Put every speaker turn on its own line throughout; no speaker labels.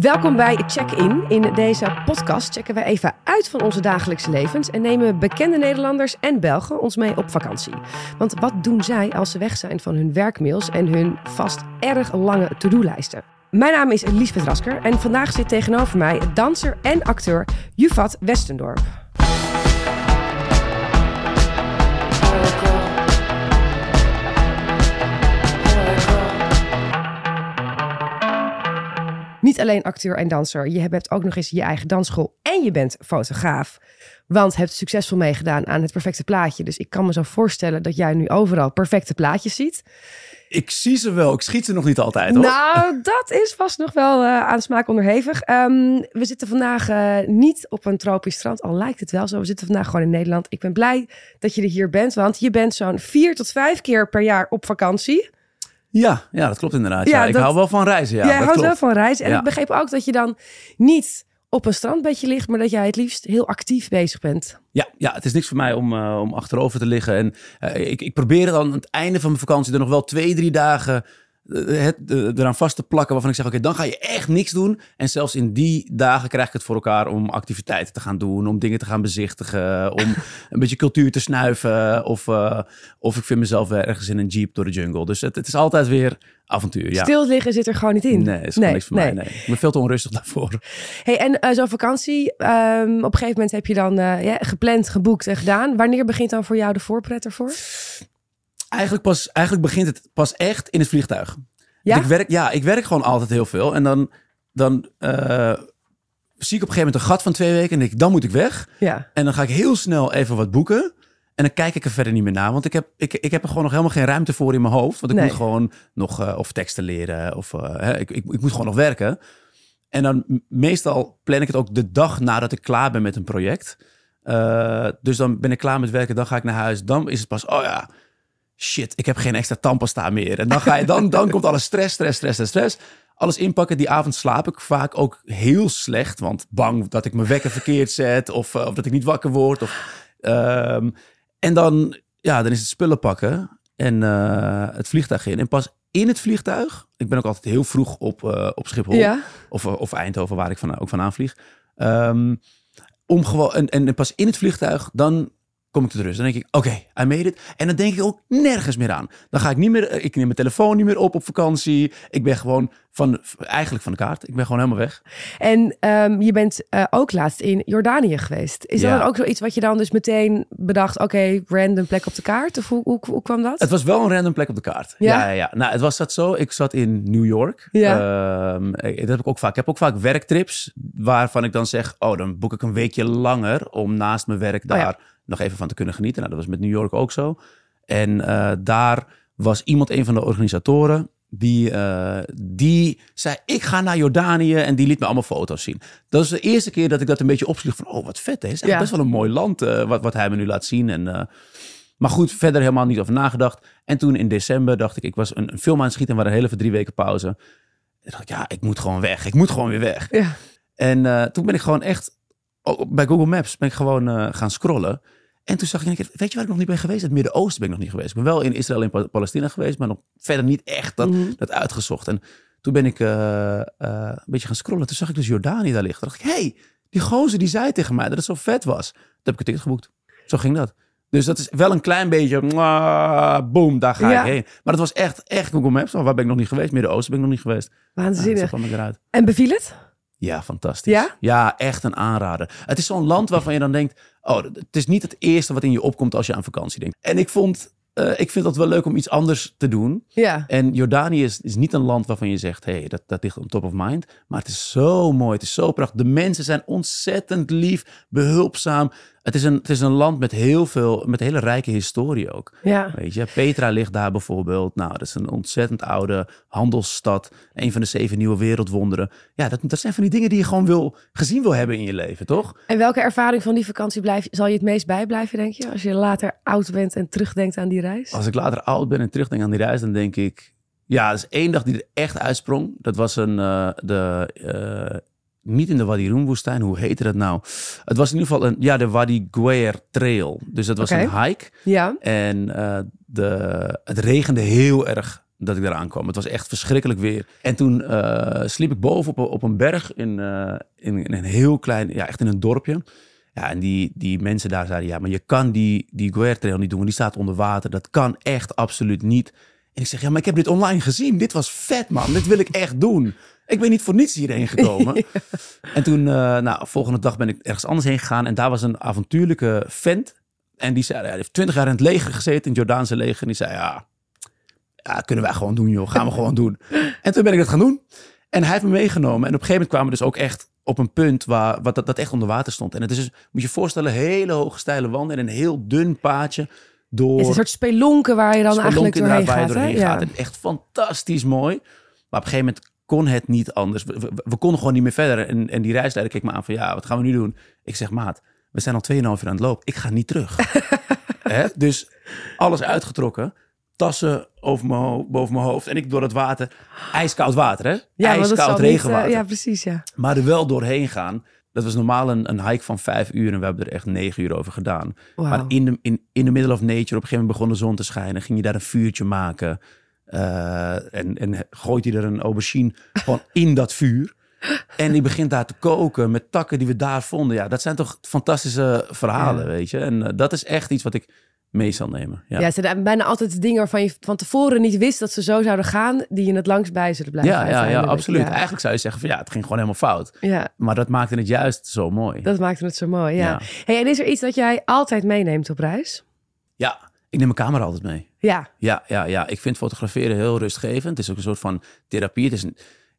Welkom bij Check-in. In deze podcast checken we even uit van onze dagelijkse levens en nemen bekende Nederlanders en Belgen ons mee op vakantie. Want wat doen zij als ze weg zijn van hun werkmails en hun vast erg lange to-do-lijsten? Mijn naam is Liesbeth Rasker en vandaag zit tegenover mij danser en acteur Juvat Westendorp. Niet alleen acteur en danser, je hebt ook nog eens je eigen dansschool en je bent fotograaf. Want hebt succesvol meegedaan aan het perfecte plaatje. Dus ik kan me zo voorstellen dat jij nu overal perfecte plaatjes ziet.
Ik zie ze wel, ik schiet ze nog niet altijd hoor.
Nou, dat is vast nog wel uh, aan smaak onderhevig. Ehm, we zitten vandaag uh, niet op een tropisch strand, al lijkt het wel zo. We zitten vandaag gewoon in Nederland. Ik ben blij dat je er hier bent, want je bent zo'n vier tot vijf keer per jaar op vakantie.
Ja, ja, dat klopt inderdaad. Ja, ik hou wel van reizen. Ja,
jij
dat
houdt
klopt.
wel van reizen. En ik begreep ook dat je dan niet op een strandbedje ligt, maar dat jij het liefst heel actief bezig bent.
Ja, ja het is niks voor mij om, uh, om achterover te liggen. En uh, ik, ik probeer dan aan het einde van mijn vakantie er nog wel twee, drie dagen het, eraan vast te plakken waarvan ik zeg, oké, okay, dan ga je echt niks doen. En zelfs in die dagen krijg ik het voor elkaar om activiteiten te gaan doen, om dingen te gaan bezichtigen, om een beetje cultuur te snuiven. Of, uh, of ik vind mezelf ergens in een jeep door de jungle. Dus het, het is altijd weer avontuur, ja.
Stil liggen zit er gewoon niet in.
Nee, is nee, niks voor nee. mij, nee. Ik ben veel te onrustig daarvoor.
Hey, en uh, zo'n vakantie, um, op een gegeven moment heb je dan uh, ja, gepland, geboekt en gedaan. Wanneer begint dan voor jou de voorpret ervoor?
Eigenlijk, pas, eigenlijk begint het pas echt in het vliegtuig.
Ja?
Ik werk, ja, ik werk gewoon altijd heel veel. En dan, dan uh, zie ik op een gegeven moment een gat van twee weken. En denk ik, dan moet ik weg.
Ja.
En dan ga ik heel snel even wat boeken. En dan kijk ik er verder niet meer naar. Want ik heb, ik, ik heb er gewoon nog helemaal geen ruimte voor in mijn hoofd. Want ik
Nee.
moet gewoon nog uh, of teksten leren. Of uh, hè, ik, ik, ik moet gewoon nog werken. En dan meestal plan ik het ook de dag nadat ik klaar ben met een project. Uh, dus dan ben ik klaar met werken. Dan ga ik naar huis. Dan is het pas, oh ja, shit, ik heb geen extra tandpasta meer. En dan, ga je, dan, dan komt alles stress, stress, stress, stress, stress. Alles inpakken. Die avond slaap ik vaak ook heel slecht. Want bang dat ik mijn wekker verkeerd zet. Of, uh, of dat ik niet wakker word. Of, um, en dan, ja, dan is het spullen pakken. En uh, het vliegtuig in. En pas in het vliegtuig. Ik ben ook altijd heel vroeg op, uh, op Schiphol.
Ja.
Of, of Eindhoven, waar ik van, ook vandaan vlieg. Um, om gewoon, en, en pas in het vliegtuig, dan kom ik tot rust. Dan denk ik, oké, okay, I made it. En dan denk ik ook nergens meer aan. Dan ga ik niet meer, ik neem mijn telefoon niet meer op op vakantie. Ik ben gewoon van, eigenlijk van de kaart. Ik ben gewoon helemaal weg.
En um, je bent uh, ook laatst in Jordanië geweest. Is
Ja.
dat ook zoiets wat je dan dus meteen bedacht, oké, okay, random plek op de kaart? Of hoe, hoe, hoe kwam dat?
Het was wel een random plek op de kaart.
Ja?
Ja, ja, ja. Nou, het was dat zo. Ik zat in New York.
Ja.
Um, dat heb ik ook vaak. Ik heb ook vaak werktrips waarvan ik dan zeg, oh, dan boek ik een weekje langer om naast mijn werk daar
Oh ja.
Nog even van te kunnen genieten. Nou, dat was met New York ook zo. En uh, daar was iemand, een van de organisatoren, die, uh, die zei, ik ga naar Jordanië en die liet me allemaal foto's zien. Dat is de eerste keer dat ik dat een beetje opsloeg van, oh, wat vet, hè. is
Ja.
best wel een mooi land uh, wat, wat hij me nu laat zien. En, uh, maar goed, verder helemaal niet over nagedacht. En toen in december dacht ik, ik was een, een film aan het schieten, en waren heel even drie weken pauze. En dacht ik, ja, ik moet gewoon weg. Ik moet gewoon weer weg.
Ja.
En toen ben ik gewoon echt, oh, bij Google Maps ben ik gewoon uh, gaan scrollen. En toen zag ik, weet je waar ik nog niet ben geweest? Het Midden-Oosten ben ik nog niet geweest. Ik ben wel in Israël en Palestina geweest, maar nog verder niet echt dat,
Mhm.
mm -hmm. dat uitgezocht. En toen ben ik uh, uh, een beetje gaan scrollen. Toen zag ik dus Jordanië daar liggen. Toen dacht ik, hey, die gozer die zei tegen mij dat het zo vet was. Toen heb ik een ticket geboekt. Zo ging dat. Dus dat is wel een klein beetje, boom, daar ga
Ja.
ik heen. Maar dat was echt, echt Google Maps. Waar ben ik nog niet geweest? Midden-Oosten ben ik nog niet geweest.
Waanzinnig. En beviel het?
Ja, fantastisch.
Ja?
Ja, echt een aanrader. Het is zo'n land waarvan je dan denkt... oh, het is niet het eerste wat in je opkomt als je aan vakantie denkt. En ik vond... Uh, ik vind dat wel leuk om iets anders te doen.
Ja.
En Jordanië is, is niet een land waarvan je zegt... hé, hey, dat, dat ligt on top of mind. Maar het is zo mooi, het is zo prachtig. De mensen zijn ontzettend lief, behulpzaam. Het is een, het is een land met heel veel... met een hele rijke historie ook.
Ja.
Weet je, Petra ligt daar bijvoorbeeld. Nou, dat is een ontzettend oude handelsstad. Een van de zeven nieuwe wereldwonderen. Ja, dat, dat zijn van die dingen die je gewoon wil, gezien wil hebben in je leven, toch?
En welke ervaring van die vakantie blijf, zal je het meest bijblijven, denk je? Als je later oud bent en terugdenkt aan die reis?
Als ik later oud ben en terugdenk aan die reis, dan denk ik... Ja, er is één dag die er echt uitsprong. Dat was een, uh, de... Uh, niet in de Wadi Rum woestijn, hoe heette dat nou? Het was in ieder geval een, ja, de Wadi Guer Trail. Dus dat was een hike.
Ja.
En uh, de, het regende heel erg dat ik eraan kwam. Het was echt verschrikkelijk weer. En toen eh, sliep ik boven op, een- op een berg in, eh, in, in een heel klein, ja, echt in een dorpje. Ja, en die, die mensen daar zeiden, ja, maar je kan die, die Guer Trail niet doen, want die staat onder water. Dat kan echt absoluut niet. En ik zeg, ja, maar ik heb dit online gezien. Dit was vet, man. Dit wil ik echt doen. Ik ben niet voor niets hierheen gekomen. En toen, eh, nou, volgende dag ben ik ergens anders heen gegaan. En daar was een avontuurlijke vent. En die zei, hij heeft twintig jaar in het leger gezeten, in het Jordaanse leger. En die zei, ja, ja, kunnen wij gewoon doen, joh. Gaan we gewoon doen. En toen ben ik dat gaan doen. En hij heeft me meegenomen. En op een gegeven moment kwamen we dus ook echt op een punt waar wat, dat, dat echt onder water stond. En het is dus, moet je je voorstellen, hele hoge steile wanden en een heel dun paadje door...
Het is een soort spelonken waar je dan eigenlijk doorheen
inderdaad waar
gaat.
je doorheen
Ja.
gaat. En echt fantastisch mooi. Maar op een gegeven moment kon het niet anders. We, we, we konden gewoon niet meer verder. En, en die reisleider keek me aan van, ja, wat gaan we nu doen? Ik zeg, maat, we zijn al 2,5 uur aan het lopen. Ik ga niet terug. Hè? Dus alles uitgetrokken. Tassen over mijn boven mijn hoofd. En ik door het water. Ijskoud water, hè?
Ja,
Ijskoud
niet, eh,
regenwater.
ja, precies, ja.
Maar er wel doorheen gaan. Dat was normaal een, een hike van vijf uur. En we hebben er echt negen uur over gedaan. Maar in de, in, in de middle of nature, op een gegeven moment begon de zon te schijnen. Ging je daar een vuurtje maken. Eh, en, en gooit hij er een aubergine gewoon in dat vuur. En die begint daar te koken met takken die we daar vonden. Ja, dat zijn toch fantastische verhalen,
Ja.
weet je. En eh, dat is echt iets wat ik mee zal nemen. Ja,
Ja, het zijn bijna altijd dingen waarvan je van tevoren niet wist dat ze zo zouden gaan, die je het langst bij zullen blijven.
ja, ja, ja, absoluut.
Ja.
Eigenlijk zou je zeggen van ja, het ging gewoon helemaal fout.
Ja,
Maar dat maakte het juist zo mooi.
dat maakte het zo mooi. Ja.
Ja.
Hey, en is er iets dat jij altijd meeneemt op reis?
Ja, ik neem mijn camera altijd mee.
Ja,
Ja, ja, ja. Ik vind fotograferen heel rustgevend. Het is ook een soort van therapie. Het is een,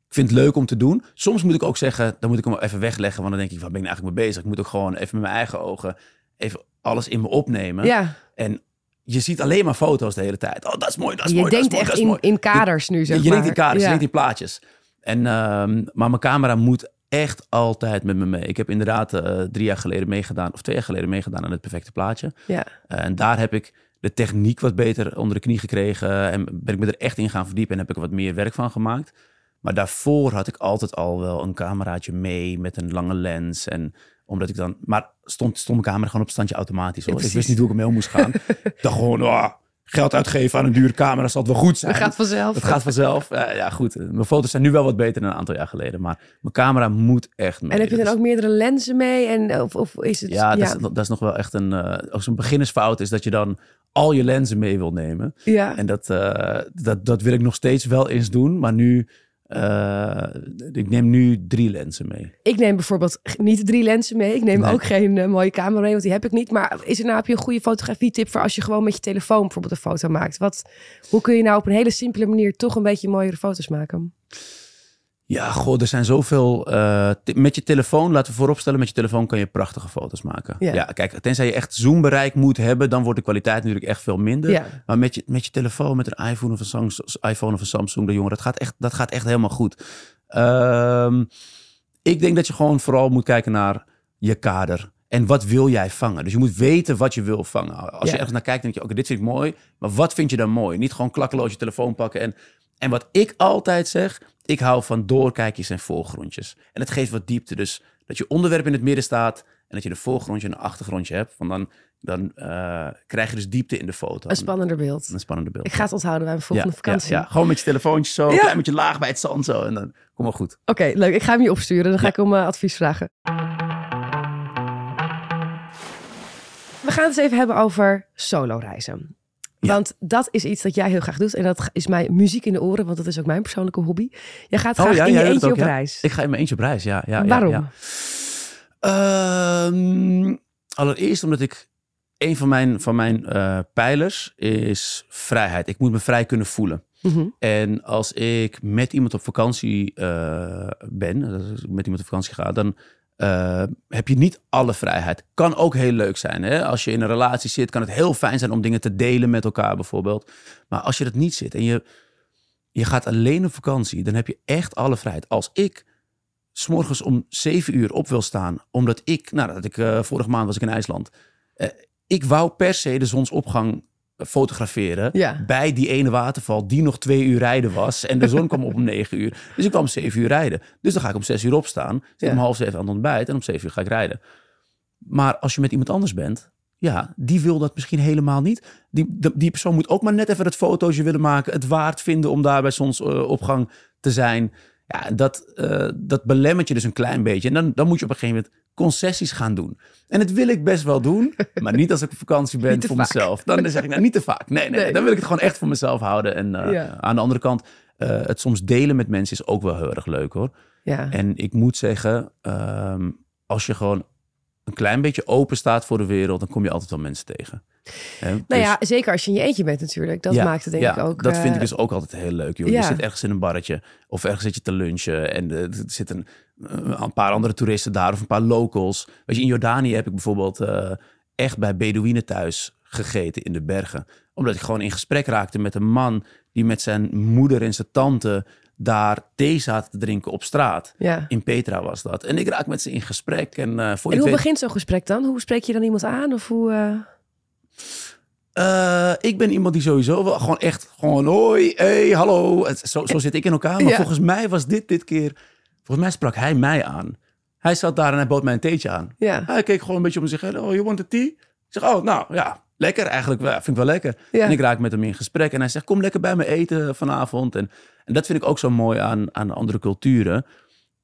ik vind het leuk om te doen. Soms moet ik ook zeggen, dan moet ik hem even wegleggen. Want dan denk ik, waar ben ik nou eigenlijk mee bezig? Ik moet ook gewoon even met mijn eigen ogen even alles in me opnemen.
ja.
En je ziet alleen maar foto's de hele tijd. Oh, dat is mooi, dat is
je
mooi, dat is
denkt
mooi,
echt
dat is
in,
mooi.
in kaders nu, zeg
je, je
maar.
denkt die kaders,
ja.
je denkt die plaatjes. En, ehm, maar mijn camera moet echt altijd met me mee. Ik heb inderdaad eh, drie jaar geleden meegedaan, of twee jaar geleden meegedaan aan het perfecte plaatje.
Ja.
Eh, en daar heb ik de techniek wat beter onder de knie gekregen. En ben ik me er echt in gaan verdiepen en heb ik er wat meer werk van gemaakt. Maar daarvoor had ik altijd al wel een cameraatje mee met een lange lens. En omdat ik dan. Maar stond, stond mijn camera gewoon op standje automatisch. Hoor.
Ja,
ik wist niet hoe ik om moest gaan. ik dacht gewoon, oh, geld uitgeven aan een dure camera zal het wel goed zijn.
Dat gaat vanzelf.
Het gaat vanzelf. Eh, ja, goed. Mijn foto's zijn nu wel wat beter dan een aantal jaar geleden. Maar mijn camera moet echt mee.
En heb je dan ook meerdere lenzen mee? En, of, of is het...
Ja, dat, Is, dat is nog wel echt een... eh als een beginnersfout is dat je dan al je lenzen mee wil nemen.
ja.
En dat, eh, dat, dat wil ik nog steeds wel eens doen. Maar nu... eh, ik neem nu drie lenzen mee.
Ik neem bijvoorbeeld niet drie lenzen mee. Ik neem
Nee.
ook geen eh, mooie camera mee, want die heb ik niet. Maar is er nou, heb je een goede fotografietip voor als je gewoon met je telefoon bijvoorbeeld een foto maakt? Wat, hoe kun je nou op een hele simpele manier toch een beetje mooiere foto's maken?
Ja, god, er zijn zoveel... eh, met je telefoon, laten we vooropstellen... met je telefoon kan je prachtige foto's maken.
Ja.
Ja, kijk, tenzij je echt zoombereik moet hebben... dan wordt de kwaliteit natuurlijk echt veel minder.
Ja.
Maar met je, met je telefoon, met een iPhone of een, Samsung, iPhone of een Samsung, de jongen, dat gaat echt, dat gaat echt helemaal goed. Ehm, ik denk dat je gewoon vooral moet kijken naar je kader. En wat wil jij vangen? Dus je moet weten wat je wil vangen. Als
Ja.
je ergens naar kijkt, denk je, oké, dit vind ik mooi. Maar wat vind je dan mooi? Niet gewoon klakkeloos je telefoon pakken. En, en wat ik altijd zeg, ik hou van doorkijkjes en voorgrondjes. En het geeft wat diepte. Dus dat je onderwerp in het midden staat... en dat je een voorgrondje en een achtergrondje hebt. Want dan, dan eh, krijg je dus diepte in de foto.
Een spannender beeld.
Een spannende beeld.
Ik ga het onthouden bij mijn volgende
ja,
vakantie.
Ja, ja, gewoon met je telefoontje zo,
Ja.
klein beetje laag bij het zand zo. En dan kom maar goed.
Oké, leuk. Ik ga hem je opsturen. Dan ga ik om eh, advies vragen. We gaan het eens even hebben over solo reizen.
Ja.
Want dat is iets dat jij heel graag doet. En dat is mij muziek in de oren, want dat is ook mijn persoonlijke hobby. Jij gaat
Oh,
graag
ja,
in je eentje op reis.
Ik ga in mijn eentje op reis, ja. ja,
Waarom?
Ehm, allereerst omdat ik... Een van mijn, van mijn eh, pijlers is vrijheid. Ik moet me vrij kunnen voelen.
Mhm.
En als ik met iemand op vakantie eh, ben, als ik met iemand op vakantie ga, dan eh, heb je niet alle vrijheid. Kan ook heel leuk zijn. Hè? Als je in een relatie zit, kan het heel fijn zijn om dingen te delen met elkaar bijvoorbeeld. Maar als je dat niet zit en je, je gaat alleen op vakantie, dan heb je echt alle vrijheid. Als ik s'morgens om zeven uur op wil staan, omdat ik, nou, dat ik eh, vorige maand was ik in IJsland. Eh, ik wou per se de zonsopgang fotograferen
Ja.
bij die ene waterval die nog twee uur rijden was. En de zon kwam op om negen uur. Dus ik kwam om zeven uur rijden. Dus dan ga ik om zes uur opstaan. Zit
Ja.
om half zeven aan het ontbijt en om zeven uur ga ik rijden. Maar als je met iemand anders bent, ja, die wil dat misschien helemaal niet. Die, die, die persoon moet ook maar net even het fotootje willen maken, het waard vinden om daar bij zonsopgang te zijn. Ja, dat, uh, dat belemmert je dus een klein beetje. En dan, dan moet je op een gegeven moment concessies gaan doen. En dat wil ik best wel doen, maar niet als ik op vakantie ben voor mezelf. Dan zeg ik nou niet te vaak. Nee, nee, nee, dan wil ik het gewoon echt voor mezelf houden. En uh, aan de andere kant, uh, het soms delen met mensen is ook wel heel erg leuk hoor.
Ja.
En ik moet zeggen, um, als je gewoon een klein beetje open staat voor de wereld, dan kom je altijd wel mensen tegen.
He, nou dus, ja, zeker als je in je eentje bent natuurlijk. Dat ja, maakt het denk
ja,
ik ook...
dat vind ik eh, dus ook altijd heel leuk. Joh. Je zit ergens in een barretje of ergens zit je te lunchen en er zitten een paar andere toeristen daar of een paar locals. Weet je, in Jordanië heb ik bijvoorbeeld uh, echt bij Bedouinen thuis gegeten in de bergen. Omdat ik gewoon in gesprek raakte met een man die met zijn moeder en zijn tante daar thee zaten te drinken op straat.
Ja.
In Petra was dat. En ik raak met ze in gesprek. En, uh, voor
en hoe begint zo'n gesprek dan? Hoe spreek je dan iemand aan? Of hoe... Uh...
Uh, ik ben iemand die sowieso wel gewoon echt gewoon hoi, hey, hallo. Zo, zo zit ik in elkaar. Maar ja. volgens mij was dit dit keer... Volgens mij sprak hij mij aan. Hij zat daar en hij bood mij een theetje aan.
Ja.
Hij keek gewoon een beetje om zich heen. Oh, you want a tea? Ik zeg, oh, nou ja, lekker eigenlijk. Vind ik wel lekker.
Ja.
En ik raak met hem in gesprek. En hij zegt, kom lekker bij me eten vanavond. En, en dat vind ik ook zo mooi aan, aan andere culturen.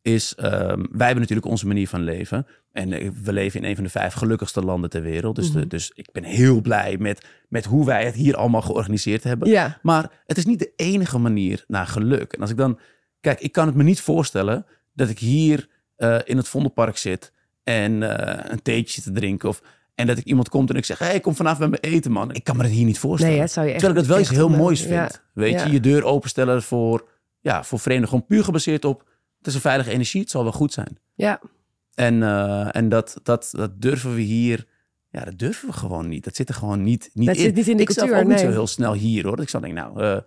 Is, um, wij hebben natuurlijk onze manier van leven. En eh, we leven in een van de vijf gelukkigste landen ter wereld. Dus, de, dus ik ben heel blij met, met hoe wij het hier allemaal georganiseerd hebben.
Ja.
Maar het is niet de enige manier naar geluk. En als ik dan... Kijk, ik kan het me niet voorstellen dat ik hier uh, in het Vondelpark zit en uh, een theetje te drinken. Of, en dat ik iemand komt en ik zeg, hey, kom vanaf bij me eten, man. Ik kan me dat hier niet voorstellen.
Nee, zou je echt,
Terwijl ik dat wel iets heel moois vind.
Ja.
Weet
Ja.
je, je deur openstellen voor, ja, voor vreemden. Gewoon puur gebaseerd op, het is een veilige energie, het zal wel goed zijn.
Ja.
En, uh, en dat, dat, dat durven we hier, ja, dat durven we gewoon niet. Dat zit er gewoon niet, niet
Dat
in.
zit niet in de
ik zelf
cultuur,
ook niet zo heel snel hier, hoor. Dat ik zou denken, nou,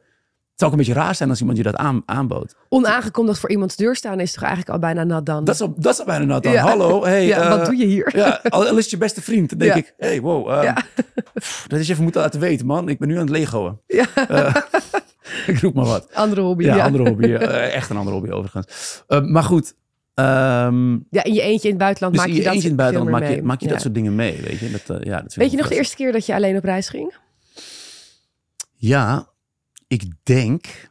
zou ook een beetje raar zijn als iemand je dat aan, aanbood.
Onaangekondigd voor iemands deur staan is toch eigenlijk al bijna nat dan?
Dat is, al, dat is al bijna nat dan.
Ja.
Hallo, hey.
ja,
uh,
wat doe je hier?
Ja, al al is je beste vriend, dan denk
Ja.
ik, hey, wow. um,
Ja.
pff, dat is even moeten laten weten, man. Ik ben nu aan het legoen.
Ja.
Uh, ik roep maar wat.
Andere hobby.
Ja, andere hobby. uh, echt een andere hobby overigens. Maar goed. Um,
Ja, in je eentje in het buitenland
dus
maak je
je
dat
eentje in het buitenland maak je, maak je
Ja.
dat soort dingen mee, weet je. Dat, uh, ja, dat
Weet je nog de eerste keer dat je alleen op reis ging?
Ja, ik denk...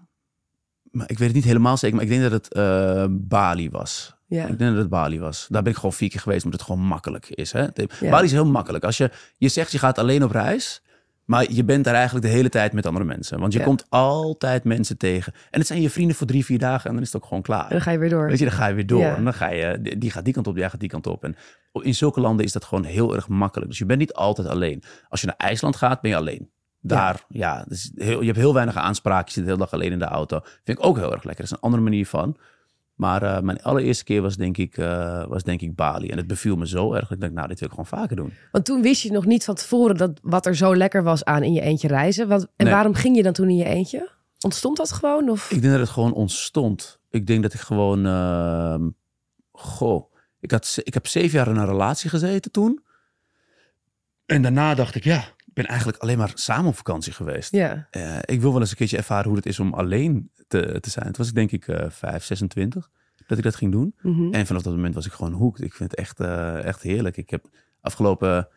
Maar ik weet het niet helemaal zeker, maar ik denk dat het uh, Bali was.
Ja.
Ik denk dat het Bali was. Daar ben ik gewoon vier keer geweest, omdat het gewoon makkelijk is. Hè? De-
Ja.
Bali is heel makkelijk. Als je, je zegt je gaat alleen op reis, maar je bent daar eigenlijk de hele tijd met andere mensen. Want je
Ja.
komt altijd mensen tegen. En het zijn je vrienden voor drie, vier dagen en dan is het ook gewoon klaar.
En dan ga je weer door.
Weet je, dan ga je weer door.
Ja.
En dan ga je, die- die gaat die kant op, jij gaat die kant op. En in zulke landen is dat gewoon heel erg makkelijk. Dus je bent niet altijd alleen. Als je naar IJsland gaat, ben je alleen. Daar, ja, dus heel, je hebt heel weinig aanspraak. Je zit de hele dag alleen in de auto. Vind ik ook heel erg lekker. Dat is een andere manier van. Maar eh, mijn allereerste keer was denk, ik, eh, was denk ik Bali. En het beviel me zo erg dat ik dacht, nou, dit wil ik gewoon vaker doen.
Want toen wist je nog niet van tevoren dat wat er zo lekker was aan in je eentje reizen. Wat, en
Nee.
waarom ging je dan toen in je eentje? Ontstond dat gewoon? Of?
Ik denk dat het gewoon ontstond. Ik denk dat ik gewoon... ehm, goh, ik, had, ik heb zeven jaar in een relatie gezeten toen. En daarna dacht ik, ja, ben eigenlijk alleen maar samen op vakantie geweest.
Ja.
Eh, ik wil wel eens een keertje ervaren hoe het is om alleen te, te zijn. Toen was ik denk ik eh 5, 26 dat ik dat ging doen.
Mhm.
En vanaf dat moment was ik gewoon hoekt. Ik vind het echt, eh, echt heerlijk. Ik heb afgelopen,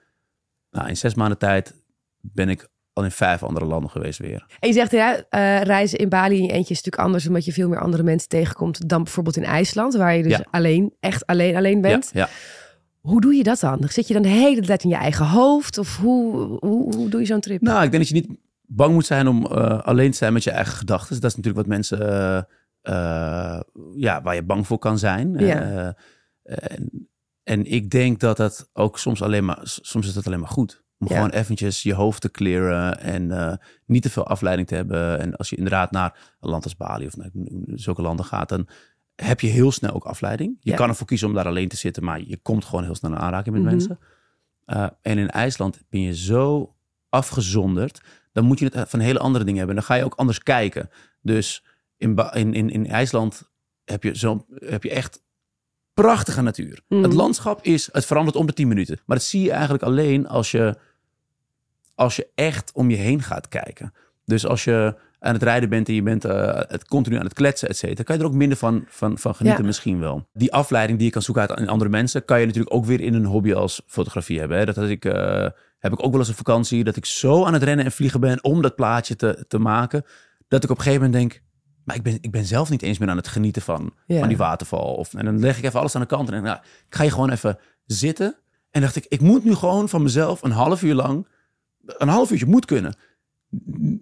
nou, in zes maanden tijd ben ik al in vijf andere landen geweest weer.
En je zegt, ja, eh, reizen in Bali in je eentje is natuurlijk anders... omdat je veel meer andere mensen tegenkomt dan bijvoorbeeld in IJsland... waar je dus
Ja.
alleen, echt alleen, alleen bent.
Ja, ja.
Hoe doe je dat dan? Zit je dan de hele tijd in je eigen hoofd? Of hoe, hoe, hoe doe je zo'n trip?
Nou, ik denk dat je niet bang moet zijn om eh, alleen te zijn met je eigen gedachten. Dat is natuurlijk wat mensen, eh, eh, ja, waar je bang voor kan zijn.
Ja.
En, en ik denk dat dat ook soms alleen maar, soms is dat alleen maar goed. Om
Ja.
gewoon eventjes je hoofd te clearen en niet te veel afleiding te hebben. En als je inderdaad naar een land als Bali of naar zulke landen gaat, dan heb je heel snel ook afleiding. Je
Ja.
kan ervoor kiezen om daar alleen te zitten, maar je komt gewoon heel snel in aanraking met
Mhm.
mensen. Uh, en in IJsland ben je zo afgezonderd. Dan moet je het van hele andere dingen hebben. Dan ga je ook anders kijken. Dus in, in, in, in IJsland heb je, zo, heb je echt prachtige natuur.
Mhm.
Het landschap is, het verandert om de 10 minuten. Maar dat zie je eigenlijk alleen als je, als je echt om je heen gaat kijken. Dus als je aan het rijden bent en je bent eh, het continu aan het kletsen, et cetera, kan je er ook minder van, van, van genieten
Ja.
misschien wel. Die afleiding die je kan zoeken uit in andere mensen, kan je natuurlijk ook weer in een hobby als fotografie hebben. Hè? Dat had ik, eh, heb ik ook wel eens een vakantie dat ik zo aan het rennen en vliegen ben om dat plaatje te, te maken, dat ik op een gegeven moment denk, maar ik ben, ik ben zelf niet eens meer aan het genieten van,
Ja.
van die waterval. Of, en dan leg ik even alles aan de kant en denk, nou, ik ga je gewoon even zitten. En dacht ik, ik moet nu gewoon van mezelf een half uur lang, een half uurtje moet kunnen.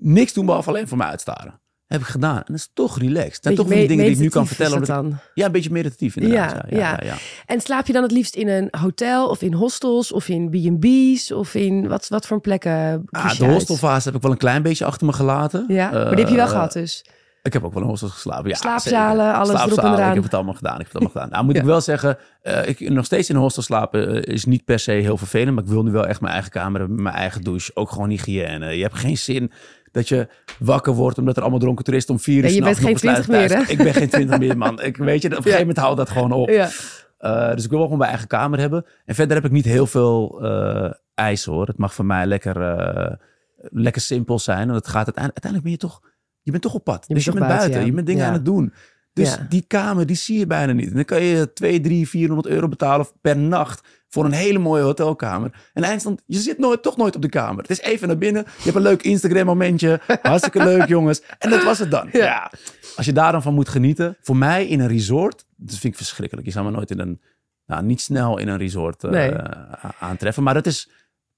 Niks doen behalve alleen voor mij uitstaren. Heb ik gedaan. En dat is toch relaxed. En toch van die dingen die ik nu kan
is
vertellen.
dat dan.
ja, een beetje meditatief inderdaad.
Ja,
Ja, ja,
ja. En slaap je dan het liefst in een hotel of in hostels of in B&B's of in wat, wat voor plekken?
Ah, de hostelfase heb ik wel een klein beetje achter me gelaten.
Ja, maar die heb je wel
Eh,
gehad dus.
Ik heb ook wel in hostels geslapen. Ja,
Slaapzalen,
zeker.
alles erop en
Slaapzalen,
eraan.
Ik heb het allemaal gedaan. Ik heb het allemaal gedaan. Nou moet
Ja.
ik wel zeggen, eh, ik, nog steeds in een hostel slapen eh, is niet per se heel vervelend. Maar ik wil nu wel echt mijn eigen kamer hebben, mijn eigen douche. Ook gewoon hygiëne. Je hebt geen zin dat je wakker wordt omdat er allemaal dronken toeristen om vier uur
Nee, je bent geen
nog besluiten
20 meer,
thuis- Ik ben geen twintig meer, man. Ik weet je, op een gegeven moment houdt dat gewoon op.
Ja.
Eh, dus ik wil wel gewoon mijn eigen kamer hebben. En verder heb ik niet heel veel eh eisen hoor. Het mag voor mij lekker, lekker simpel zijn. En het gaat uiteindelijk, uiteindelijk ben je toch, je bent toch op pad.
bent
dus je
toch
bent buiten,
ja.
je bent dingen
Ja.
aan het doen. Dus
Ja.
die kamer, die zie je bijna niet. En dan kan je 2, 3, 400 euro betalen per nacht voor een hele mooie hotelkamer. En eindstand, je zit nooit, toch nooit op de kamer. Het is even naar binnen. Je hebt een leuk Instagram momentje. Hartstikke leuk jongens. En dat was het dan.
Ja.
Als je daar dan van moet genieten. Voor mij in een resort, dat vind ik verschrikkelijk. Je zou me nooit in een, nou niet snel in een resort
Nee.
a- aantreffen. Maar dat is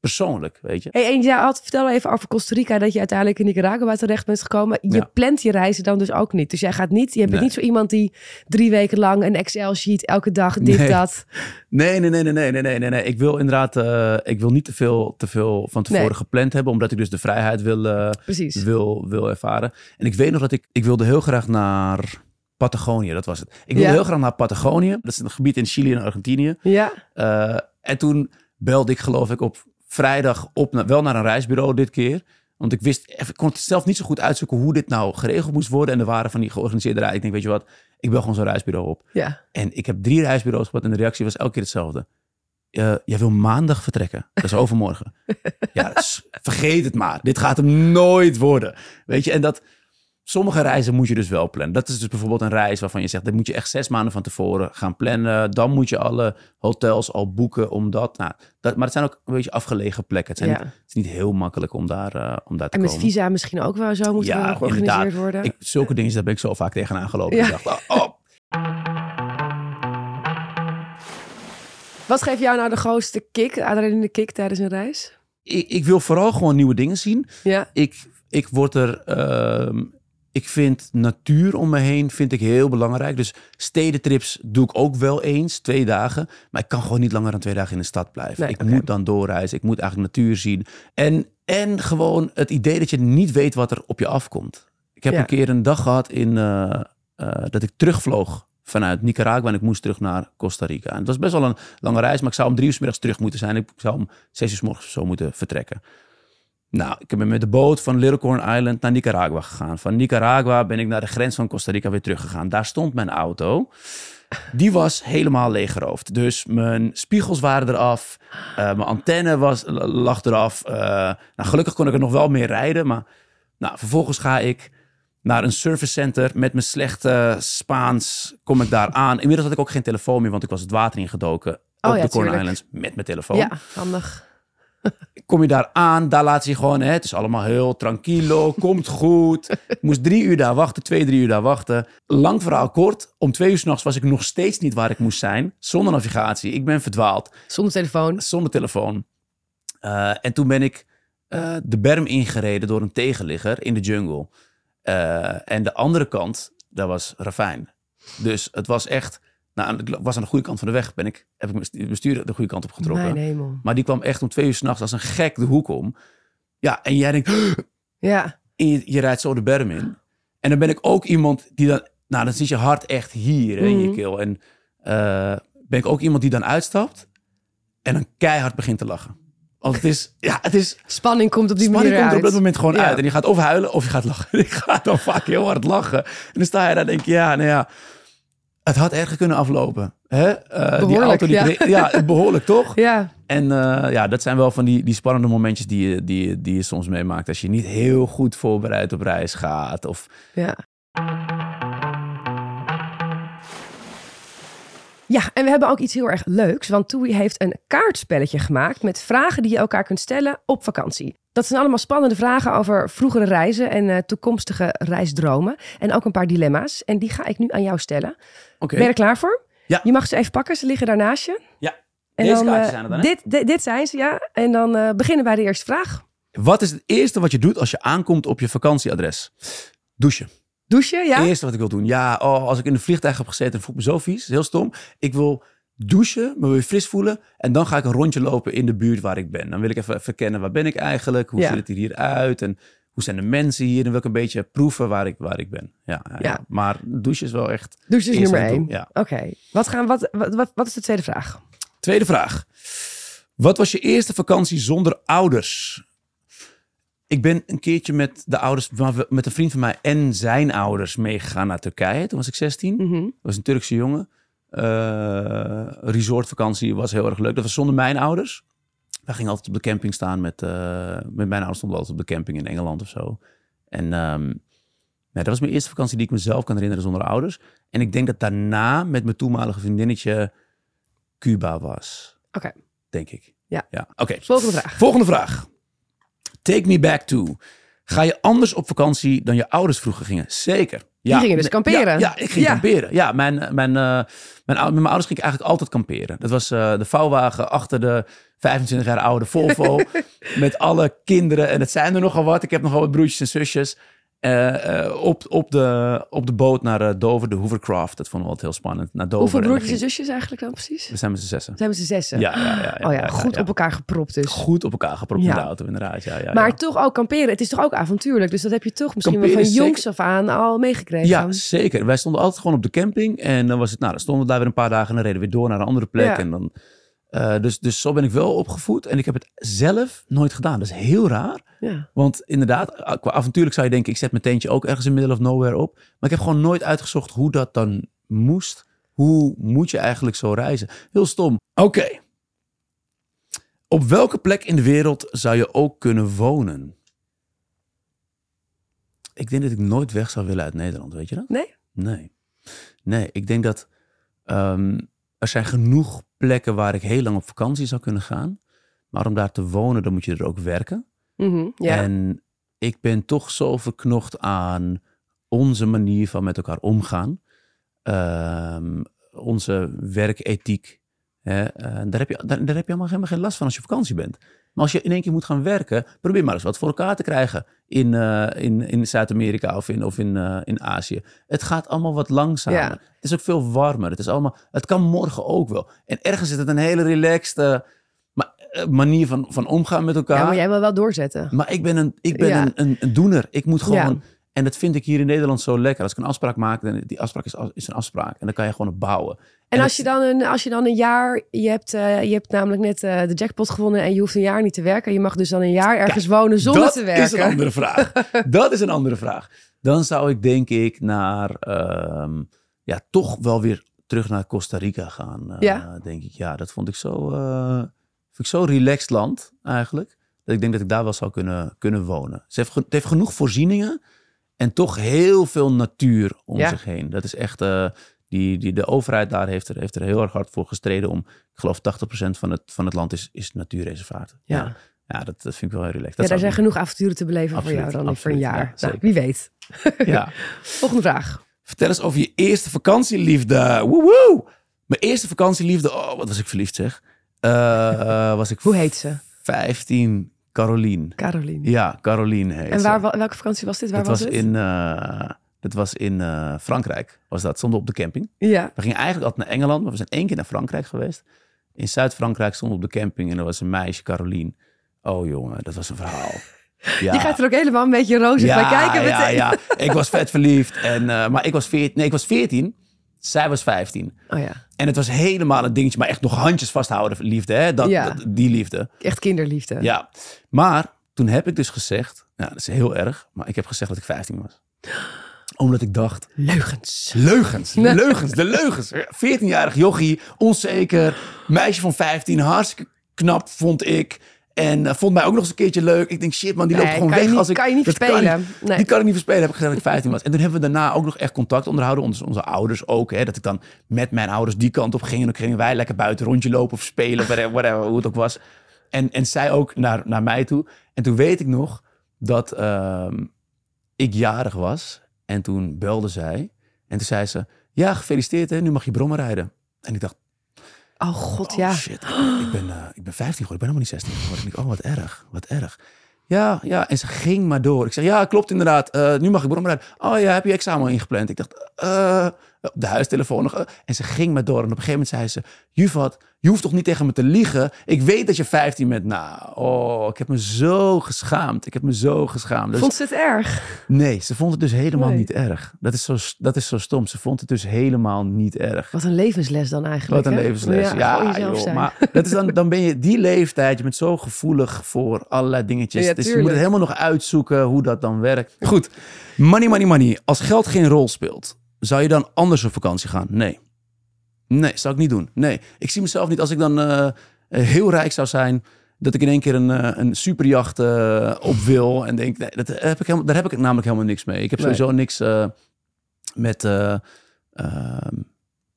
persoonlijk, weet je.
Hey, en had, vertel even over Costa Rica, dat je uiteindelijk in Nicaragua terecht bent gekomen. Je plant je reizen dan dus ook niet. Dus jij gaat niet, je bent niet zo iemand die drie weken lang een Excel-sheet, elke dag dit, dat.
Nee, nee, nee, nee, nee, nee, nee, nee. Ik wil inderdaad, eh, ik wil niet te veel, te veel van tevoren gepland hebben, omdat ik dus de vrijheid wil,
uh,
wil, wil ervaren. En ik weet nog dat ik, ik wilde heel graag naar... Patagonië, dat was het. Ik wilde heel graag naar Patagonië. Dat is een gebied in Chili en Argentinië.
Ja.
Eh, en toen belde ik geloof ik op vrijdag op, naar- wel naar een reisbureau dit keer. Want ik wist, even- ik kon het zelf niet zo goed uitzoeken hoe dit nou geregeld moest worden. En er waren van die georganiseerde reizen. Ik denk, weet je wat, ik bel gewoon zo'n reisbureau op.
ja.
En ik heb drie reisbureaus gehad en de reactie was elke keer hetzelfde. Eh, jij wil maandag vertrekken. Dat is overmorgen. ja, vergeet het maar. Dit gaat hem nooit worden. Weet je, en dat... Sommige reizen moet je dus wel plannen. Dat is dus bijvoorbeeld een reis waarvan je zegt... dat moet je echt zes maanden van tevoren gaan plannen. Dan moet je alle hotels al boeken om dat... Nou, dat maar het zijn ook een beetje afgelegen plekken. Het, zijn
Ja.
niet- het is niet heel makkelijk om daar, eh, om daar te
En met
komen.
visa misschien ook wel zo moeten
Ja,
georganiseerd
inderdaad.
worden.
Ik, zulke dingen, daar ben ik zo vaak tegenaan gelopen.
Ja.
Ik dacht, oh, oh,
Wat geeft jou nou de grootste kick, adrenaline kick tijdens een reis?
ik, ik wil vooral gewoon nieuwe dingen zien.
Ja,
ik, ik word er. ehm, ik vind natuur om me heen vind ik heel belangrijk. Dus stedentrips doe ik ook wel eens, twee dagen. Maar ik kan gewoon niet langer dan twee dagen in de stad blijven.
Nee,
ik moet dan doorreizen. Ik moet eigenlijk natuur zien. En, en gewoon het idee dat je niet weet wat er op je afkomt. Ik heb
Ja.
een keer een dag gehad in, eh, eh, dat ik terugvloog vanuit Nicaragua en ik moest terug naar Costa Rica. En het was best wel een lange reis, maar ik zou om drie uur 's middags terug moeten zijn. Ik zou om zes uur 's morgens zo moeten vertrekken. Nou, ik ben met de boot van Little Corn Island naar Nicaragua gegaan. Van Nicaragua ben ik naar de grens van Costa Rica weer teruggegaan. Daar stond mijn auto. Die was helemaal leeggeroofd. Dus mijn spiegels waren eraf. eh, mijn antenne was, lag eraf. Eh, nou, gelukkig kon ik er nog wel mee rijden. Maar nou, vervolgens ga ik naar een service center. Met mijn slechte Spaans kom ik daar aan. Inmiddels had ik ook geen telefoon meer, want ik was het water ingedoken.
Oh
op
ja,
de Corn. Islands met mijn telefoon
ja handig.
kom je daar aan, daar laat ze je gewoon, hè, het is allemaal heel tranquilo, komt goed. Ik moest drie uur daar wachten, twee, drie uur daar wachten. Lang verhaal kort, om twee uur s'nachts was ik nog steeds niet waar ik moest zijn, zonder navigatie. Ik ben verdwaald,
Zonder telefoon.
zonder telefoon. Eh, en toen ben ik eh, de berm ingereden door een tegenligger in de jungle. Eh, en de andere kant, daar was ravijn. Dus het was echt, nou, ik was aan de goede kant van de weg, ben ik, heb ik mijn bestuur de goede kant op getrokken. Maar die kwam echt om twee uur s'nachts als een gek de hoek om. Ja, en jij denkt,
Ja,
je, je rijdt zo de berm in. En dan ben ik ook iemand die dan, nou, dan zit je hart echt hier in je
Mhm.
keel. En eh, ben ik ook iemand die dan uitstapt en dan keihard begint te lachen. Want het is, ja, het is,
spanning komt op die
spanning
manier
komt er op
uit.
dat moment gewoon
Ja.
uit. En je gaat of huilen of je gaat lachen. Ik ga dan vaak heel hard lachen. En dan sta je daar en denk je, ja, nou ja, het had erger kunnen aflopen. Hè? Eh, die auto die
ja.
kreeg- ja, behoorlijk toch?
Ja,
En eh, ja, dat zijn wel van die, die spannende momentjes die je, die, die je soms meemaakt. Als je niet heel goed voorbereid op reis gaat. Of
ja. Ja, en we hebben ook iets heel erg leuks. Want Toei heeft een kaartspelletje gemaakt met vragen die je elkaar kunt stellen op vakantie. Dat zijn allemaal spannende vragen over vroegere reizen en eh, toekomstige reisdromen. En ook een paar dilemma's. En die ga ik nu aan jou stellen. Ben je er klaar voor?
Ja.
Je mag ze even pakken, ze liggen daar naast je.
Ja.
En
Deze
dan,
kaartjes
eh,
zijn het dan, hè?
dit, dit, dit zijn ze, ja. En dan eh, beginnen bij de eerste vraag.
Wat is het eerste wat je doet als je aankomt op je vakantieadres? Douchen.
Douchen, ja?
Eerste wat ik wil doen. Ja, oh, als ik in een vliegtuig heb gezeten en voel ik me zo vies. Heel stom. Ik wil douchen, me weer fris voelen. En dan ga ik een rondje lopen in de buurt waar ik ben. Dan wil ik even verkennen, waar ben ik eigenlijk? Hoe
Ja.
ziet het hier uit? En hoe zijn de mensen hier? Dan wil ik een beetje proeven waar ik, waar ik ben. Ja, ja, maar douchen is wel echt...
Douchen is nummer één.
ja.
Oké. Wat, gaan, wat, wat, wat, wat is de tweede vraag?
Tweede vraag. Wat was je eerste vakantie zonder ouders? Ik ben een keertje met de ouders, met een vriend van mij en zijn ouders meegegaan naar Turkije. Toen was ik 16.
Mhm.
Dat was een Turkse jongen. Eh, resortvakantie was heel erg leuk. Dat was zonder mijn ouders. Wij gingen altijd op de camping staan met, eh, met mijn ouders stonden altijd op de camping in Engeland of zo. En ja, dat was mijn eerste vakantie die ik mezelf kan herinneren zonder ouders. En ik denk dat daarna met mijn toenmalige vriendinnetje Cuba was.
Oké.
Denk ik.
Ja.
ja. Oké.
Volgende vraag.
Volgende vraag. Take me back to. Ga je anders op vakantie dan je ouders vroeger gingen? Zeker. Ja.
gingen dus kamperen.
Ja, ja, ik ging
Ja.
kamperen. Ja, mijn, mijn, mijn, eh, mijn, ou- met mijn ouders ging ik eigenlijk altijd kamperen. Dat was eh, de vouwwagen achter de 25 jaar oude Volvo. met alle kinderen. En het zijn er nogal wat. Ik heb nogal wat broertjes en zusjes. Eh, eh, op, op, de, op de boot naar eh, Dover, de Hoovercraft. Dat vonden we altijd heel spannend. Naar Dover.
Hoeveel broertjes en zusjes eigenlijk dan precies?
We zijn met z'n zessen.
Zijn we z'n zessen?
Ja, ja, ja, ja,
oh ja, goed op elkaar gepropt dus.
Goed op elkaar gepropt in de auto, inderdaad. Ja, ja,
maar toch ook kamperen. Het is toch ook avontuurlijk. Dus dat heb je toch misschien wel van jongs af aan al meegekregen.
Ja, zeker. Wij stonden altijd gewoon op de camping. En dan was het, nou, dan stonden we daar weer een paar dagen en dan reden we weer door naar een andere plek. En dan, eh, dus, dus zo ben ik wel opgevoed. En ik heb het zelf nooit gedaan. Dat is heel raar.
ja.
Want inderdaad, qua avontuurlijk zou je denken, ik zet mijn tentje ook ergens in middle of nowhere op. Maar ik heb gewoon nooit uitgezocht hoe dat dan moest. Hoe moet je eigenlijk zo reizen? Heel stom. Oké. Op welke plek in de wereld zou je ook kunnen wonen? Ik denk dat ik nooit weg zou willen uit Nederland, weet je dat?
Nee?
Nee. Nee, ik denk dat ehm, er zijn genoeg plekken waar ik heel lang op vakantie zou kunnen gaan. Maar om daar te wonen, dan moet je er ook werken.
Mhm, ja.
En ik ben toch zo verknocht aan onze manier van met elkaar omgaan. Ehm, onze werkethiek. Hè? eh, daar, heb je, daar, daar heb je allemaal helemaal geen last van als je op vakantie bent. Maar als je in één keer moet gaan werken, probeer maar eens wat voor elkaar te krijgen in, eh, in, in Zuid-Amerika of, in, of in, eh, in Azië. Het gaat allemaal wat langzamer.
Ja.
Het is ook veel warmer. Het, is allemaal, het kan morgen ook wel. En ergens is het een hele relaxed eh, ma- manier van, van omgaan met elkaar.
ja, maar jij wil wel doorzetten.
Maar ik ben een, ik ben
Ja.
een, een, een doener. Ik moet gewoon.
Ja.
En dat vind ik hier in Nederland zo lekker. Als ik een afspraak maak, dan die afspraak is, is een afspraak. En dan kan je gewoon op bouwen.
En als
dat-
je, dan een, als je dan een jaar, je hebt, eh, je hebt namelijk net eh, de jackpot gewonnen en je hoeft een jaar niet te werken. Je mag dus dan een jaar ergens wonen zonder
dat
te werken.
is een andere vraag. dat is een andere vraag. Dan zou ik denk ik naar, ehm, ja, toch wel weer terug naar Costa Rica gaan. eh,
Ja.
Denk ik. Ja, dat vond ik zo, vind ik zo relaxed land eigenlijk. Dat ik denk dat ik daar wel zou kunnen, kunnen wonen. Ze heeft, het heeft genoeg voorzieningen en toch heel veel natuur om
Ja.
zich heen. Dat is echt, eh, die, die, de overheid daar heeft er, heeft er heel erg hard voor gestreden om, ik geloof 80% van het, van het land is, is natuurreservaat.
Ja.
ja. Ja, dat, dat vind ik wel heel relaxed.
Ja, daar zijn genoeg avonturen te beleven
Absoluut,
voor jou dan voor een jaar.
Ja,
nou, wie weet.
Ja.
Volgende vraag.
Vertel eens over je eerste vakantieliefde. Woehoe! Mijn eerste vakantieliefde. Oh, wat was ik verliefd zeg. Eh, eh, was ik
Hoe heet ze?
15. Caroline.
Caroline.
Ja, Caroline heet
en waar, wa- welke vakantie was dit? Waar
dat
was,
was,
het?
in, eh, dat was in eh, Frankrijk. Was dat? Stonden op de camping.
Ja.
We gingen eigenlijk altijd naar Engeland, maar we zijn één keer naar Frankrijk geweest. In Zuid-Frankrijk stonden we op de camping en er was een meisje, Caroline. Oh jongen, dat was een verhaal. Ja.
Die gaat er ook helemaal een beetje rozig bij kijken
ja,
meteen.
ja. Ik was vet verliefd. En, eh, maar ik was, 14, nee, ik was 14. Zij was 15.
Oh ja,
En het was helemaal een dingetje. Maar echt nog handjes vasthouden liefde. Hè? Dat,
Ja.
dat- die liefde.
echt kinderliefde.
Ja. Maar toen heb ik dus gezegd. Ja, dat is heel erg. Maar ik heb gezegd dat ik 15 was. Omdat ik dacht.
Leugens.
Leugens. Leugens. De leugens. 14-jarig jochie. Onzeker. Meisje van 15. Hartstikke knap vond ik. En eh, vond mij ook nog eens een keertje leuk. Ik denk, shit man, die loopt gewoon weg
niet-
als ik...
kan je niet verspelen. Nee.
Die kan ik niet verspelen, heb ik gezegd dat ik 15 was. En toen hebben we daarna ook nog echt contact onderhouden. Onze, onze ouders ook. Hè, dat ik dan met mijn ouders die kant op ging. En dan gingen wij lekker buiten rondje lopen of spelen. Whatever, whatever, hoe het ook was. En, en zij ook naar, naar mij toe. En toen weet ik nog dat ehm, ik jarig was. En toen belde zij. En toen zei ze, ja, gefeliciteerd hè, nu mag je brommen rijden. En ik dacht,
Oh god,
Oh,
ja.
shit. Ik ben, eh, ik ben 15 geworden. Ik ben helemaal niet 16 geworden. Ik denk, oh, wat erg. Wat erg. Ja, ja. En ze ging maar door. Ik zeg, ja, klopt inderdaad. Eh, nu mag ik brom rijden. Oh ja, heb je examen ingepland? Ik dacht, eh, op de huistelefoon nog. eh. En ze ging maar door. En op een gegeven moment zei ze, Juvat, je hoeft toch niet tegen me te liegen? Ik weet dat je 15 bent. Nou, oh, ik heb me zo geschaamd. Ik heb me zo geschaamd. Dus,
Vond ze het erg?
nee, ze vond het dus helemaal
Nee.
niet erg. Dat is, zo, dat is zo stom. Ze vond het dus helemaal niet erg.
Wat een levensles dan eigenlijk.
Wat een
hè?
levensles. Ja, joh,
zijn.
maar dat is dan, dan ben je die leeftijd, je bent zo gevoelig voor allerlei dingetjes.
Ja,
dus je moet het helemaal nog uitzoeken hoe dat dan werkt. Goed, money, money, money. Als geld geen rol speelt, zou je dan anders op vakantie gaan? Nee. Nee, zou ik niet doen. Nee, ik zie mezelf niet als ik dan eh, heel rijk zou zijn, dat ik in één keer een, eh, een superjacht eh, op wil en denk, nee, dat heb ik helemaal, daar heb ik namelijk helemaal niks mee. Ik heb
Nee.
sowieso niks eh, met, eh, ehm,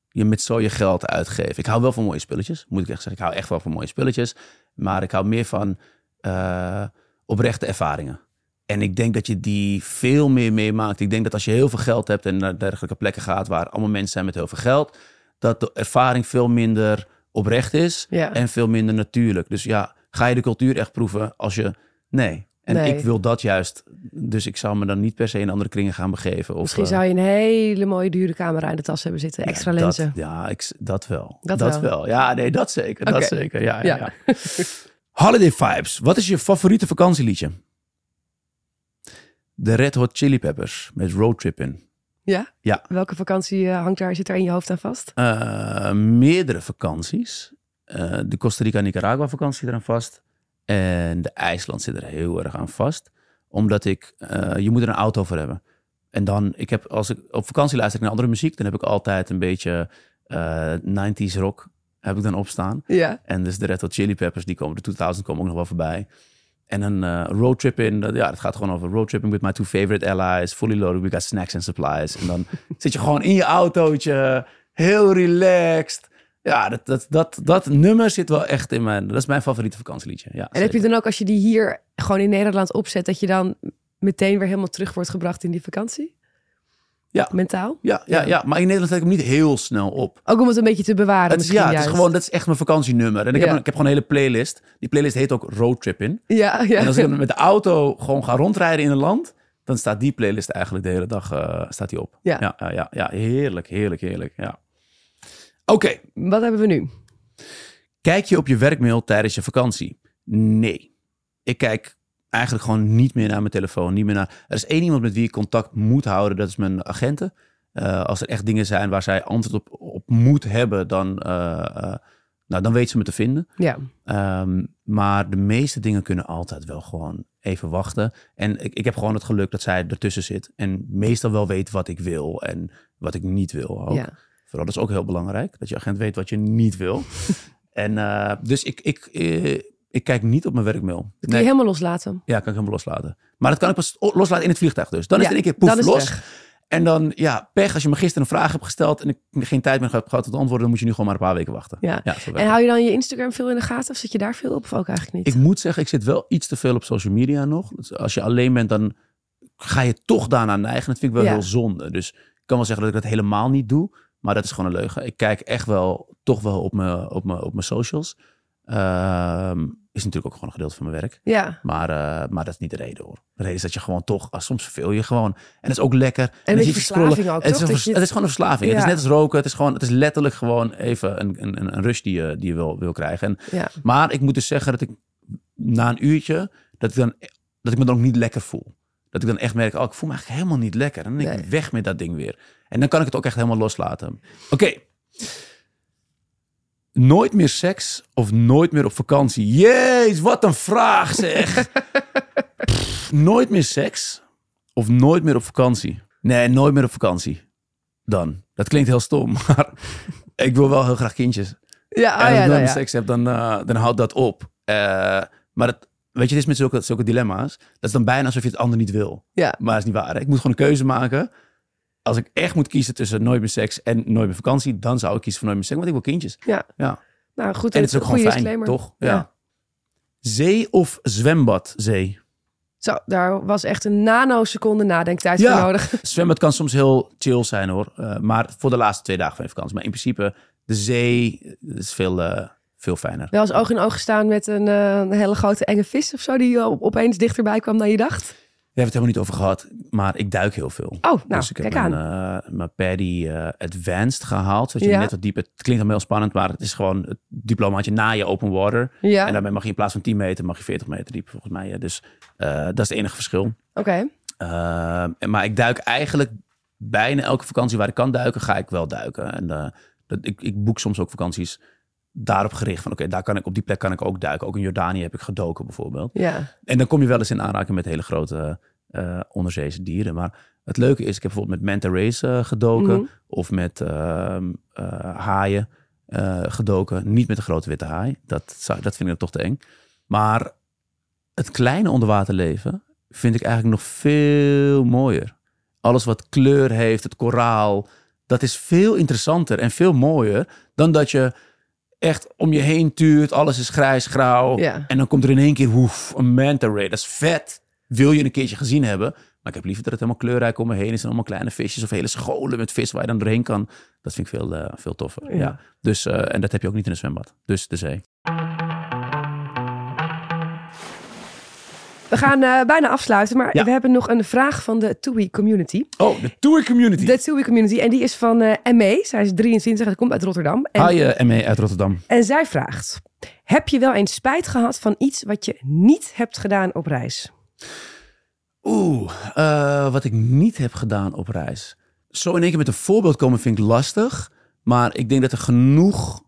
je met zo je geld uitgeven. Ik hou wel van mooie spulletjes, moet ik echt zeggen. Ik hou echt wel van mooie spulletjes, maar ik hou meer van eh, oprechte ervaringen. En ik denk dat je die veel meer meemaakt. Ik denk dat als je heel veel geld hebt en naar dergelijke plekken gaat waar allemaal mensen zijn met heel veel geld, dat de ervaring veel minder oprecht is
Ja.
en veel minder natuurlijk. Dus ja, ga je de cultuur echt proeven als je. Nee. En
Nee.
ik wil dat juist. Dus ik zou me dan niet per se in andere kringen gaan begeven. Of,
Misschien
eh,
zou je een hele mooie dure camera in de tas hebben zitten. Extra
ja,
lenzen.
Dat, ja, ik, dat wel.
Dat
Dat,
wel.
wel. Ja, nee, dat zeker. Dat zeker. Ja, ja.
Ja.
ja. Holiday vibes. Wat is je favoriete vakantieliedje? De Red Hot Chili Peppers met Road Trippin'.
Ja?
Ja.
Welke vakantie eh, hangt daar, zit daar in je hoofd aan vast?
Eh, meerdere vakanties. Eh, de Costa Rica-Nicaragua vakantie eraan vast. En de IJsland zit er heel erg aan vast. Omdat ik, je moet er een auto voor hebben. En dan, ik heb, als ik op vakantie luister ik naar andere muziek, dan heb ik altijd een beetje eh 90s rock heb ik dan opstaan.
Ja.
En dus de Red Hot Chili Peppers, die komen, de 2000 komen ook nog wel voorbij. En een eh roadtripping, dat, ja, het gaat gewoon over roadtripping with my two favorite allies, fully loaded, we got snacks and supplies. En dan zit je gewoon in je autootje, heel relaxed. Ja, dat, dat, dat, dat nummer zit wel echt in mijn, dat is mijn favoriete vakantieliedje. Ja,
En heb je dan ook als je die hier gewoon in Nederland opzet, dat je dan meteen weer helemaal terug wordt gebracht in die vakantie?
Ja.
Mentaal?
ja, ja, ja, maar in Nederland zet ik hem niet heel snel op.
Ook om het een beetje te bewaren
Het is, ja, het is gewoon, dat is echt mijn vakantienummer. En ik, heb, een- ik heb gewoon een hele playlist. Die playlist heet ook Roadtripping.
Ja, ja.
En als ik met de auto gewoon ga rondrijden in een land, dan staat die playlist eigenlijk de hele dag eh, staat die op.
Ja.
Ja, ja, ja, ja, heerlijk, heerlijk, heerlijk. Ja. Oké,
Wat hebben we nu?
kijk je op je werkmail tijdens je vakantie? Nee. Ik kijk eigenlijk gewoon niet meer naar mijn telefoon. Niet meer naar... Er is één iemand met wie ik contact moet houden, dat is mijn agenten. Eh, als er echt dingen zijn waar zij antwoord op, op moet hebben, dan, eh, eh, nou, dan weet ze me te vinden.
Ja.
Ehm, maar de meeste dingen kunnen altijd wel gewoon even wachten. En ik, ik heb gewoon het geluk dat zij ertussen zit. En meestal wel weet wat ik wil en wat ik niet wil. Ook.
ja.
Vooral dat is ook heel belangrijk. Dat je agent weet wat je niet wil. en dus ik, ik, ik kijk niet op mijn werkmail.
Dat kun
Nee,
je helemaal loslaten.
Ja, kan ik helemaal loslaten. Maar dat kan ik pas loslaten in het vliegtuig dus. Dan is
Ja,
het in één keer poef los.
weg.
En dan, ja, pech. Als je me gisteren een vraag hebt gesteld en ik geen tijd meer heb gehad tot antwoorden, dan moet je nu gewoon maar een paar weken wachten.
Ja. En hou je dan je Instagram veel in de gaten? Of zit je daar veel op? Of ook eigenlijk niet?
Ik moet zeggen, ik zit wel iets te veel op social media nog. Dus als je alleen bent, dan ga je toch daarna neigen. Dat vind ik wel
Ja.
heel zonde. Dus ik kan wel zeggen dat ik dat helemaal niet doe. Maar dat is gewoon een leugen. Ik kijk echt wel, toch wel op mijn, op mijn, op mijn socials. Ehm, is natuurlijk ook gewoon een gedeelte van mijn werk.
Ja.
Maar, eh, maar dat is niet de reden hoor. De reden is dat je gewoon toch, ah, soms verveel je gewoon. En dat is ook lekker. En, dan je scrollen.
verslaving ook,
het, is vers-
je-
het is gewoon een verslaving. Het is net als roken. Het is, gewoon, het is letterlijk gewoon even een, een, een rush die je, die je wil, wil krijgen. En
Ja.
maar ik moet dus zeggen dat ik na een uurtje, dat ik, dan, dat ik me dan ook niet lekker voel. Dat ik dan echt merk, oh, ik voel me eigenlijk helemaal niet lekker. En dan denk ik,
Nee.
weg met dat ding weer. En dan kan ik het ook echt helemaal loslaten. Oké. Nooit meer seks of nooit meer op vakantie? Jeez, wat een vraag zeg. Pff, nooit meer seks of nooit meer op vakantie? Nee, nooit meer op vakantie. Dan. Dat klinkt heel stom, maar ik wil wel heel graag kindjes.
Ja,
En
oh
als
ja,
ik
nou
dan
ja.
seks heb, dan, eh, dan houdt dat op. Eh, Maar het, weet je, het is met zulke, zulke dilemma's. Dat is dan bijna alsof je het ander niet wil.
Ja.
Maar dat is niet waar. hè. Ik moet gewoon een keuze maken. Als ik echt moet kiezen tussen nooit meer seks en nooit meer vakantie, dan zou ik kiezen voor nooit meer seks, want ik wil kindjes.
Ja.
Ja.
Nou goed,
En het is ook gewoon fijn,
disclaimer.
toch? Ja. Zee of zwembad? Zee.
Zo, daar was echt een nanoseconde nadenktijd
Ja.
voor nodig.
Zwembad kan soms heel chill zijn hoor. Eh, maar voor de laatste twee dagen van je vakantie. Maar in principe, de zee is veel, eh, veel fijner.
Wel eens oog in oog gestaan met een, eh, een hele grote enge vis of zo, die op- opeens dichterbij kwam dan je dacht.
Daar hebben we het helemaal niet over gehad. Maar ik duik heel veel.
Oh, nou,
dus ik heb
kijk
mijn,
aan.
eh, mijn Paddy eh, Advanced gehaald. Zodat je
Ja.
net wat dieper... Het klinkt dan heel spannend, maar het is gewoon het diplomaatje na je open water.
Ja,
En daarmee mag je in plaats van 10 meter, mag je 40 meter diep volgens mij. hè. Dus eh, dat is het enige verschil.
oké.
Eh, maar ik duik eigenlijk bijna elke vakantie waar ik kan duiken, ga ik wel duiken. En eh, dat, ik, ik boek soms ook vakanties daarop gericht. Van oké, daar kan ik op die plek kan ik ook duiken. Ook in Jordanië heb ik gedoken bijvoorbeeld.
Ja,
En dan kom je wel eens in aanraking met hele grote eh, onderzeese dieren. Maar het leuke is, ik heb bijvoorbeeld met manta rays eh, gedoken.
Mhm.
Of met ehm, eh, haaien gedoken. Niet met de grote witte haai. Dat, zou, dat vind ik toch te eng. Maar het kleine onderwaterleven vind ik eigenlijk nog veel mooier. Alles wat kleur heeft, het koraal. Dat is veel interessanter en veel mooier dan dat je echt om je heen tuurt. Alles is grijs, grauw.
Ja.
En dan komt er in één keer woef, een manta ray. Dat is vet. Wil je een keertje gezien hebben. Maar ik heb liever dat het helemaal kleurrijk om me heen is. En allemaal kleine visjes of hele scholen met vis waar je dan doorheen kan. Dat vind ik veel, eh, veel toffer.
Ja.
Ja. Dus, eh, en dat heb je ook niet in een zwembad. Dus de zee.
We gaan eh, bijna afsluiten, maar
Ja.
we hebben nog een vraag van de TUI community.
Oh, de tour community.
De TUI community, en die is van eh ME. Zij is 23, en komt uit Rotterdam. En,
Hi, eh, ME uit Rotterdam.
en zij vraagt, heb je wel eens spijt gehad van iets wat je niet hebt gedaan op reis?
Oeh, eh, wat ik niet heb gedaan op reis. Zo in één keer met een voorbeeld komen vind ik lastig. Maar ik denk dat er genoeg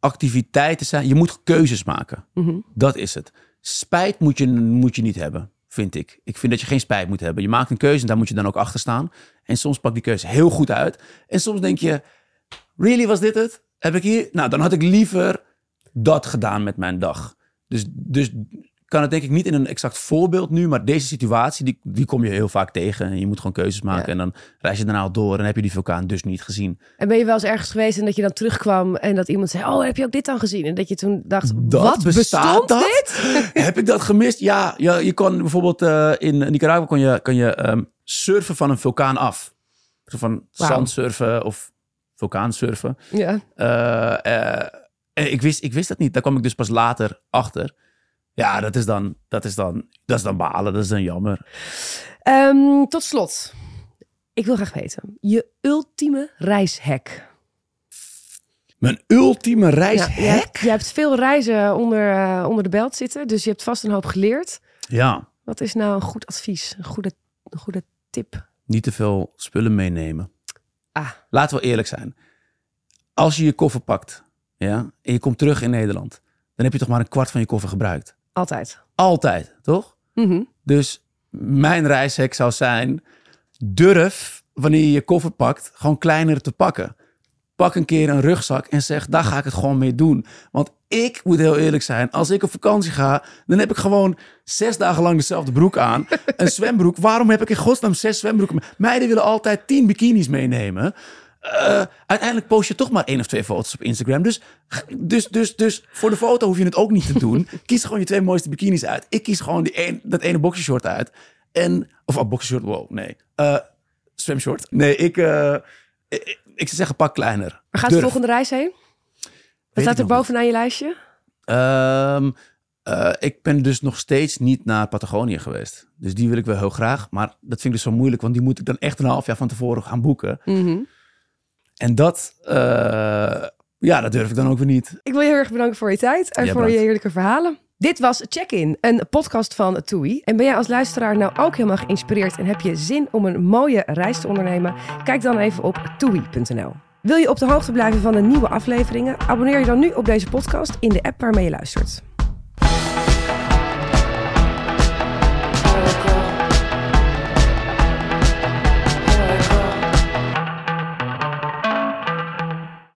activiteiten zijn. Je moet keuzes maken.
Mhm.
Dat is het. Spijt moet je, moet je niet hebben, vind ik. Ik vind dat je geen spijt moet hebben. Je maakt een keuze en daar moet je dan ook achter staan. En soms pakt die keuze heel goed uit. En soms denk je, really was dit het? Heb ik hier? Nou, dan had ik liever dat gedaan met mijn dag. Dus, dus kan het denk ik niet in een exact voorbeeld nu, maar deze situatie, die, die kom je heel vaak tegen. En je moet gewoon keuzes maken
Ja.
en dan reis je daarna al door en heb je die vulkaan dus niet gezien.
En ben je wel eens ergens geweest en dat je dan terugkwam en dat iemand zei, oh, heb je ook dit dan gezien? En dat je toen dacht,
Dat
wat
bestaat dat?
dit?
Heb ik dat gemist? Ja, ja je kon bijvoorbeeld eh, in Nicaragua kon je, kon je ehm, surfen van een vulkaan af. Zo van
Wauw.
zandsurfen of vulkaansurfen.
Ja.
En ik, wist, ik wist dat niet. Daar kwam ik dus pas later achter. Ja, dat is dan, dat is dan, dat is dan balen. Dat is dan jammer.
Ehm, tot slot, ik wil graag weten, je ultieme reishack.
Mijn ultieme
Ja,
reishek.
je, hebt, je hebt veel reizen onder, eh, onder de belt zitten, dus je hebt vast een hoop geleerd.
Ja,
Wat is nou een goed advies, een goede, een goede tip?
niet te veel spullen meenemen.
Ah,
Laten we eerlijk zijn. Als je je koffer pakt ja, en je komt terug in Nederland, dan heb je toch maar een kwart van je koffer gebruikt.
Altijd.
Altijd, toch?
Mhm.
Dus mijn reishek zou zijn: durf wanneer je je koffer pakt, gewoon kleiner te pakken. Pak een keer een rugzak en zeg: daar ga ik het gewoon mee doen. Want ik moet heel eerlijk zijn: als ik op vakantie ga, dan heb ik gewoon zes dagen lang dezelfde broek aan. Een zwembroek. Waarom heb ik in godsnaam zes zwembroeken? Meiden willen altijd tien bikinis meenemen. Eh, uiteindelijk post je toch maar één of twee foto's op Instagram. Dus, dus, dus, dus voor de foto hoef je het ook niet te doen. Kies gewoon je twee mooiste bikinis uit. Ik kies gewoon die een, dat ene boxershort uit. En, of oh, boxershort, wow, nee. Eh zwemshort. Nee, ik, eh, ik, ik zou zeggen pak kleiner.
Waar gaat de volgende reis heen? Wat
Weet
staat er bovenaan je lijstje?
Ehm, eh, ik ben dus nog steeds niet naar Patagonië geweest. Dus die wil ik wel heel graag. Maar dat vind ik dus zo moeilijk, want die moet ik dan echt een half jaar van tevoren gaan boeken.
Mhm.
En dat, eh, ja, dat durf ik dan ook weer niet.
Ik wil je heel erg bedanken voor je tijd en
Ja,
voor je heerlijke verhalen. Dit was Check-in, een podcast van TUI. En ben jij als luisteraar nou ook helemaal geïnspireerd en heb je zin om een mooie reis te ondernemen? Kijk dan even op toei.nl. Wil je op de hoogte blijven van de nieuwe afleveringen? Abonneer je dan nu op deze podcast in de app waarmee je luistert.